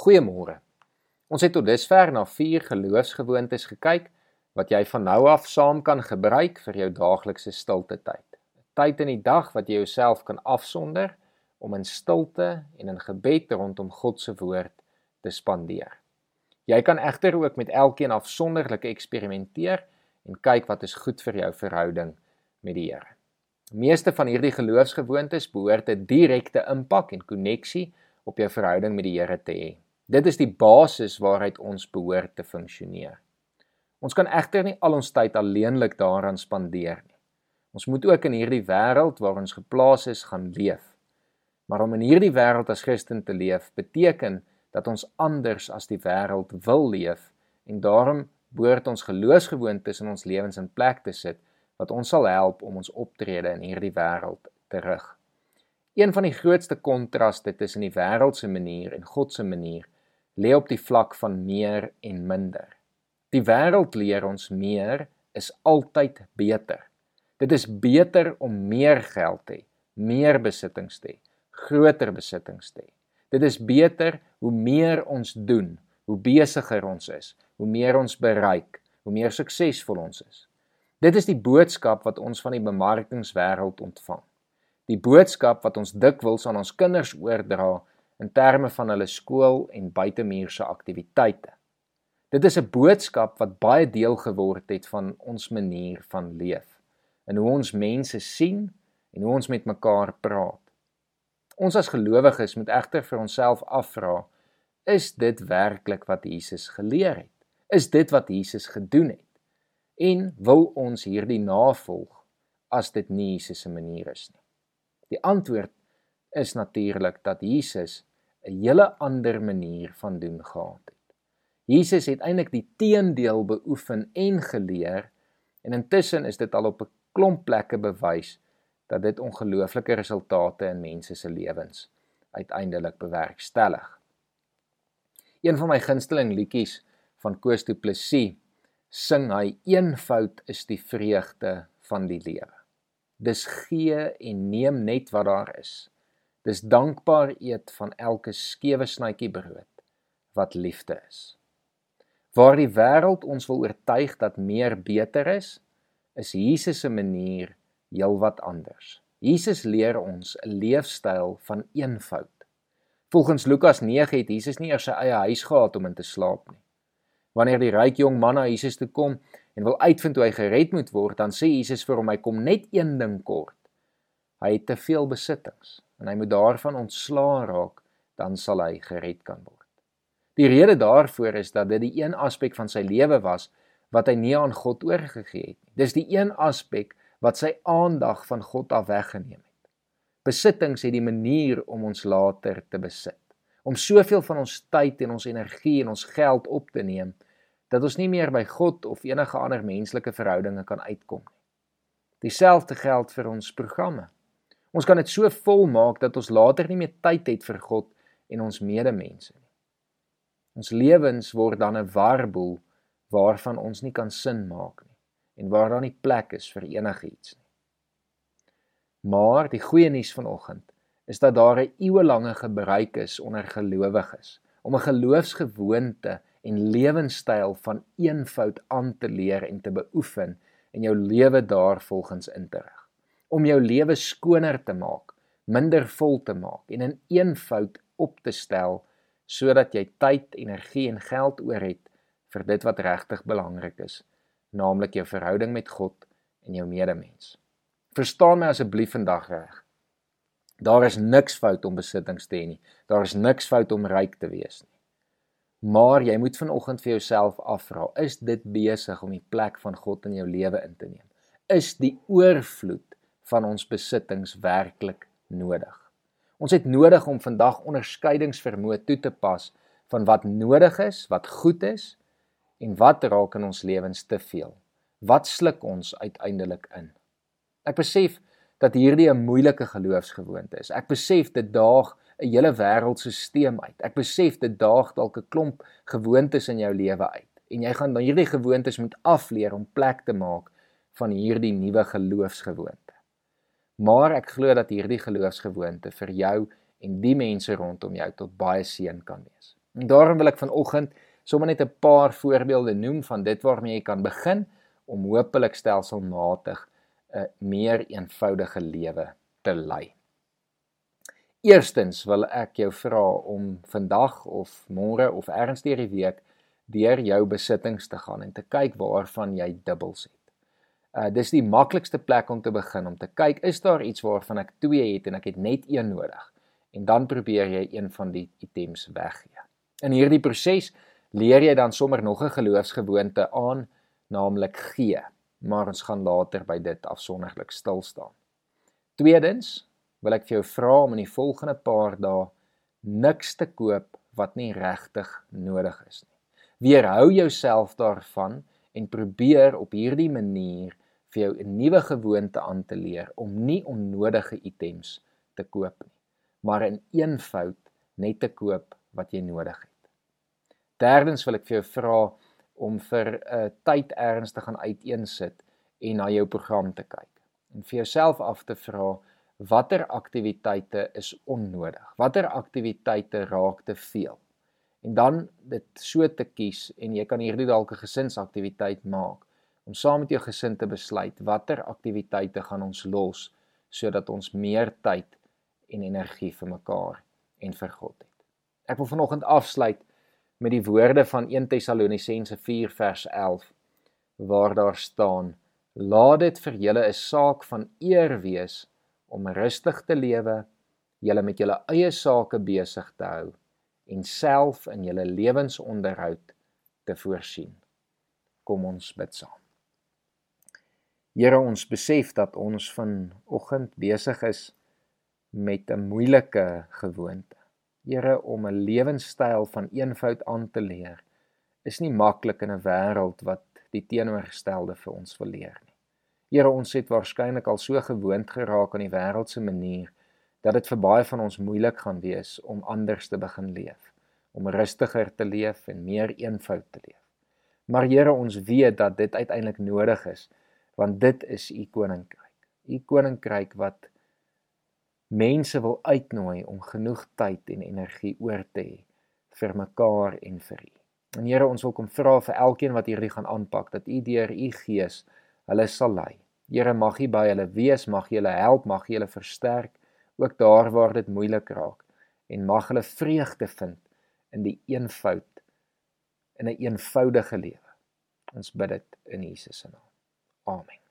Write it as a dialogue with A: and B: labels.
A: Goeiemôre. Ons het tot dusver na vier geloofsgewoontes gekyk wat jy van nou af saam kan gebruik vir jou daaglikse stilte tyd. 'n Tyd in die dag wat jy jouself kan afsonder om in stilte en in gebed rondom God se woord te spandeer. Jy kan egter ook met elkeen afsonderlik eksperimenteer en kyk wat is goed vir jou verhouding met die Here. Meeste van hierdie geloofsgewoontes behoort 'n direkte impak en koneksie op jou verhouding met die Here te hê. Dit is die basis waaruit ons behoort te funksioneer. Ons kan egter nie al ons tyd alleenlik daaraan spandeer nie. Ons moet ook in hierdie wêreld waar ons geplaas is gaan leef. Maar om in hierdie wêreld as Christen te leef beteken dat ons anders as die wêreld wil leef en daarom behoort ons geloofsgewoontes in ons lewens in plek te sit wat ons sal help om ons optrede in hierdie wêreld te rig. Een van die grootste kontraste tussen die wêreld se manier en God se manier lê op die vlak van meer en minder. Die wêreld leer ons meer is altyd beter. Dit is beter om meer geld te hê, meer besittings te hê, groter besittings te hê. Dit is beter hoe meer ons doen, hoe besigger ons is, hoe meer ons bereik, hoe meer suksesvol ons is. Dit is die boodskap wat ons van die bemarkingswêreld ontvang. Die boodskap wat ons dikwels aan ons kinders oordra in terme van hulle skool en buitemuurse aktiwiteite. Dit is 'n boodskap wat baie deel geword het van ons manier van leef en hoe ons mense sien en hoe ons met mekaar praat. Ons as gelowiges moet egter vir onsself afvra, is dit werklik wat Jesus geleer het? Is dit wat Jesus gedoen het? en wil ons hierdie navolg as dit nie Jesus se manier is nie. Die antwoord is natuurlik dat Jesus 'n hele ander manier van doen gehad het. Jesus het eintlik die teendeel beoefen en geleer en intussen is dit al op 'n klomp plekke bewys dat dit ongelooflike resultate in mense se lewens uiteindelik bewerkstellig. Een van my gunsteling liedjies van Koos Du Plessis sing hy eenvoud is die vreugde van die lewe. Dis gee en neem net wat daar is. Dis dankbaar eet van elke skewe snytjie brood wat liefde is. Waar die wêreld ons wil oortuig dat meer beter is, is Jesus se manier heelwat anders. Jesus leer ons 'n leefstyl van eenvoud. Volgens Lukas 9 het Jesus nie eers sy eie huis gehad om in te slaap nie. Wanneer die ryk jong man na Jesus toe kom en wil uitvind hoe hy gered moet word, dan sê Jesus vir hom hy kom net een ding kort. Hy het te veel besittings en hy moet daarvan ontslaa raak, dan sal hy gered kan word. Die rede daarvoor is dat dit die een aspek van sy lewe was wat hy nie aan God oorgegee het nie. Dis die een aspek wat sy aandag van God af weggeneem het. Besittings het die manier om ons later te besit om soveel van ons tyd en ons energie en ons geld op te neem dat ons nie meer by God of enige ander menslike verhoudinge kan uitkom nie. Dieselfde geld vir ons programme. Ons kan dit so vol maak dat ons later nie meer tyd het vir God en ons medemense nie. Ons lewens word dan 'n warboel waarvan ons nie kan sin maak nie en waar daar nie plek is vir enigiets nie. Maar die goeie nuus vanoggend is dat daar 'n eeuelange gebruik is onder gelowiges om 'n geloofsgewoonte en lewenstyl van eenvoud aan te leer en te beoefen en jou lewe daarvolgens in te rig. Om jou lewe skoner te maak, minder vol te maak en in eenvoud op te stel sodat jy tyd, energie en geld oor het vir dit wat regtig belangrik is, naamlik jou verhouding met God en jou medemens. Verstaan my asseblief vandag reg. Daar is niks fout om besittings te hê nie. Daar is niks fout om ryk te wees nie. Maar jy moet vanoggend vir jouself afvra, is dit besig om die plek van God in jou lewe in te neem? Is die oorvloed van ons besittings werklik nodig? Ons het nodig om vandag onderskeidingsvermoë toe te pas van wat nodig is, wat goed is en wat raak in ons lewens te veel. Wat sluk ons uiteindelik in? Ek besef dat hierdie 'n moeilike geloofsgewoonte is. Ek besef dit daag 'n hele wêreldstelsel uit. Ek besef dit daag dalk 'n klomp gewoontes in jou lewe uit. En jy gaan dan hierdie gewoontes moet afleer om plek te maak van hierdie nuwe geloofsgewoonte. Maar ek glo dat hierdie geloofsgewoonte vir jou en die mense rondom jou tot baie seën kan wees. En daarom wil ek vanoggend sommer net 'n paar voorbeelde noem van dit waarmee jy kan begin om hopelik stelselmatig 'n meer eenvoudige lewe te lei. Eerstens wil ek jou vra om vandag of môre of ergens deur die week deur jou besittings te gaan en te kyk waarvan jy dubbels het. Uh dis die maklikste plek om te begin om te kyk is daar iets waarvan ek 2 het en ek het net een nodig en dan probeer jy een van die items weggee. In hierdie proses leer jy dan sommer nog 'n geloofsgewoonte aan, naamlik gee, maar ons gaan later by dit afsonderlik stil staan. Tweedens wil ek vir jou vra om in die volgende paar dae niks te koop wat nie regtig nodig is nie. Weerhou jouself daarvan en probeer op hierdie manier vir jou 'n nuwe gewoonte aan te leer om nie onnodige items te koop nie, maar in eenvoud net te koop wat jy nodig het. Derdens wil ek vir jou vra om vir 'n uh, tyd erns te gaan uiteensit en na jou program te kyk. En vir jouself af te vra watter aktiwiteite is onnodig? Watter aktiwiteite raak te veel? En dan dit so te kies en jy kan hierdie dalk 'n gesinsaktiwiteit maak om saam met jou gesin te besluit watter aktiwiteite gaan ons los sodat ons meer tyd en energie vir mekaar en vir God het. Ek wil vanoggend afsluit met die woorde van 1 Tessalonisense 4 vers 11 waar daar staan laat dit vir julle 'n saak van eer wees om rustig te lewe julle met julle eie sake besig te hou en self in julle lewensonderhoud te voorsien kom ons bid saam Here ons besef dat ons vanoggend besig is met 'n moeilike gewoonte Here om 'n lewenstyl van eenvoud aan te leer is nie maklik in 'n wêreld wat die teenoorgestelde vir ons wil leer nie. Here ons het waarskynlik al so gewoond geraak aan die wêreld se manier dat dit vir baie van ons moeilik gaan wees om anders te begin leef, om rustiger te leef en meer eenvoud te leef. Maar Here ons weet dat dit uiteindelik nodig is want dit is u koninkryk. U koninkryk wat mense wil uitnooi om genoeg tyd en energie oor te hê vir mekaar en vir U. En Here, ons wil kom vra vir elkeen wat hierdie gaan aanpak dat U deur U Gees hulle sal lei. Here, mag U by hulle wees, mag U hulle help, mag U hulle versterk ook daar waar dit moeilik raak en mag hulle vreugde vind in die eenvoud in 'n een eenvoudige lewe. Ons bid dit in Jesus se naam. farming